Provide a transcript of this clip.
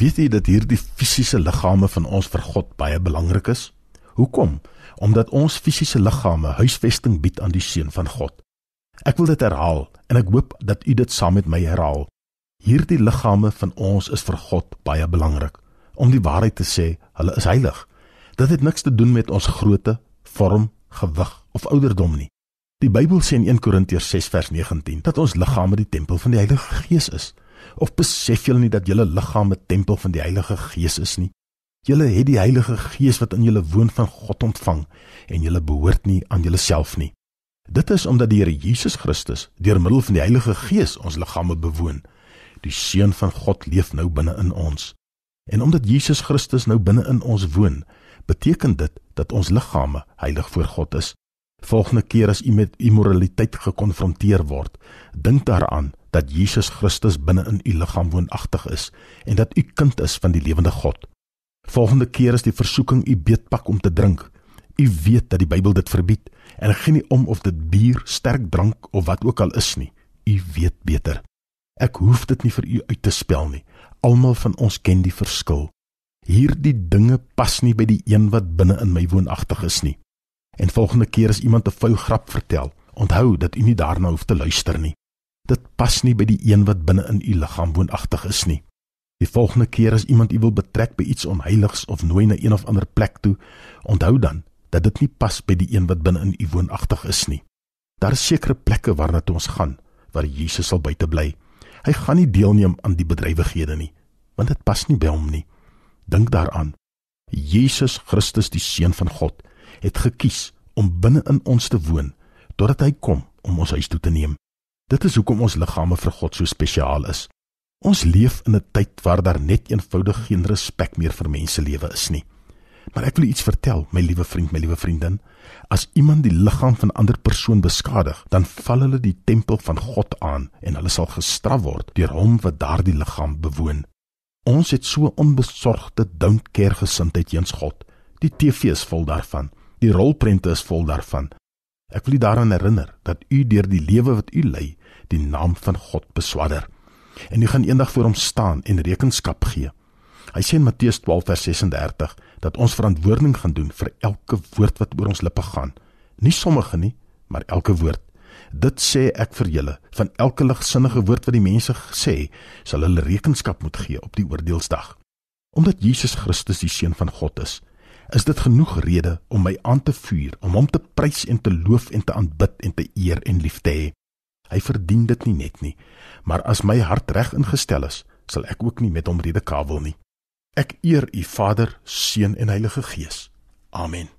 Weet jy dat hierdie fisiese liggame van ons vir God baie belangrik is? Hoekom? Omdat ons fisiese liggame huisvesting bied aan die seun van God. Ek wil dit herhaal en ek hoop dat u dit saam met my herhaal. Hierdie liggame van ons is vir God baie belangrik. Om die waarheid te sê, hulle is heilig. Dit het niks te doen met ons grootte, vorm, gewig of ouderdom nie. Die Bybel sê in 1 Korintiërs 6 vers 19 dat ons liggame die tempel van die Heilige Gees is. Of besef julle nie dat julle liggame 'n tempel van die Heilige Gees is nie? Julle het die Heilige Gees wat in julle woon van God ontvang en julle behoort nie aan julleself nie. Dit is omdat die Here Jesus Christus deur middel van die Heilige Gees ons liggame bewoon. Die Seun van God leef nou binne in ons. En omdat Jesus Christus nou binne in ons woon, beteken dit dat ons liggame heilig voor God is. Volgende keer as u met immoraliteit gekonfronteer word, dink daaraan dat Jesus Christus binne in u liggaam woonagtig is en dat u kind is van die lewende God. Volgende keer as die versoeking u beetpak om te drink, u weet dat die Bybel dit verbied en geen nie om of dit bier, sterk drank of wat ook al is nie. U weet beter. Ek hoef dit nie vir u uit te spel nie. Almal van ons ken die verskil. Hierdie dinge pas nie by die een wat binne in my woonagtig is nie. En volgende keer as iemand 'n vuil grap vertel, onthou dat u nie daarna hoef te luister nie. Dit pas nie by die een wat binne in u liggaam woonagtig is nie. Die volgende keer as iemand u wil betrek by iets onheiligs of nooi na een of ander plek toe, onthou dan dat dit nie pas by die een wat binne in u woonagtig is nie. Daar is sekere plekke waarna toe ons gaan waar Jesus sal buite bly. Hy gaan nie deelneem aan die bedrywighede nie, want dit pas nie by hom nie. Dink daaraan. Jesus Christus die seun van God het gekies om binne in ons te woon totdat hy kom om ons huis toe te neem. Dit is hoekom ons liggame vir God so spesiaal is. Ons leef in 'n tyd waar daar net eenvoudig geen respek meer vir mense lewe is nie. Maar ek wil iets vertel, my liewe vriend, my liewe vriendin. As iemand die liggaam van 'n ander persoon beskadig, dan val hulle die tempel van God aan en hulle sal gestraf word deur hom wat daardie liggaam bewoon. Ons het so onbesorgde don't care gesindheid teens God. Die TV is vol daarvan. Die rolprente is vol daarvan. Ek wil u daaraan herinner dat u deur die lewe wat u lei, die naam van God beswadder. En u gaan eendag voor hom staan en rekenskap gee. Hy sê in Matteus 12 vers 36 dat ons verantwoording gaan doen vir elke woord wat oor ons lippe gaan. Nie sommige nie, maar elke woord. Dit sê ek vir julle, van elke ligsinnige woord wat die mense sê, sal hulle rekenskap moet gee op die oordeelsdag. Omdat Jesus Christus die seun van God is, is dit genoeg rede om my aan te vuur, om hom te prys en te loof en te aanbid en te eer en lief te hê. Hy verdien dit nie net nie, maar as my hart reg ingestel is, sal ek ook nie met hom redekawel nie. Ek eer U Vader, Seun en Heilige Gees. Amen.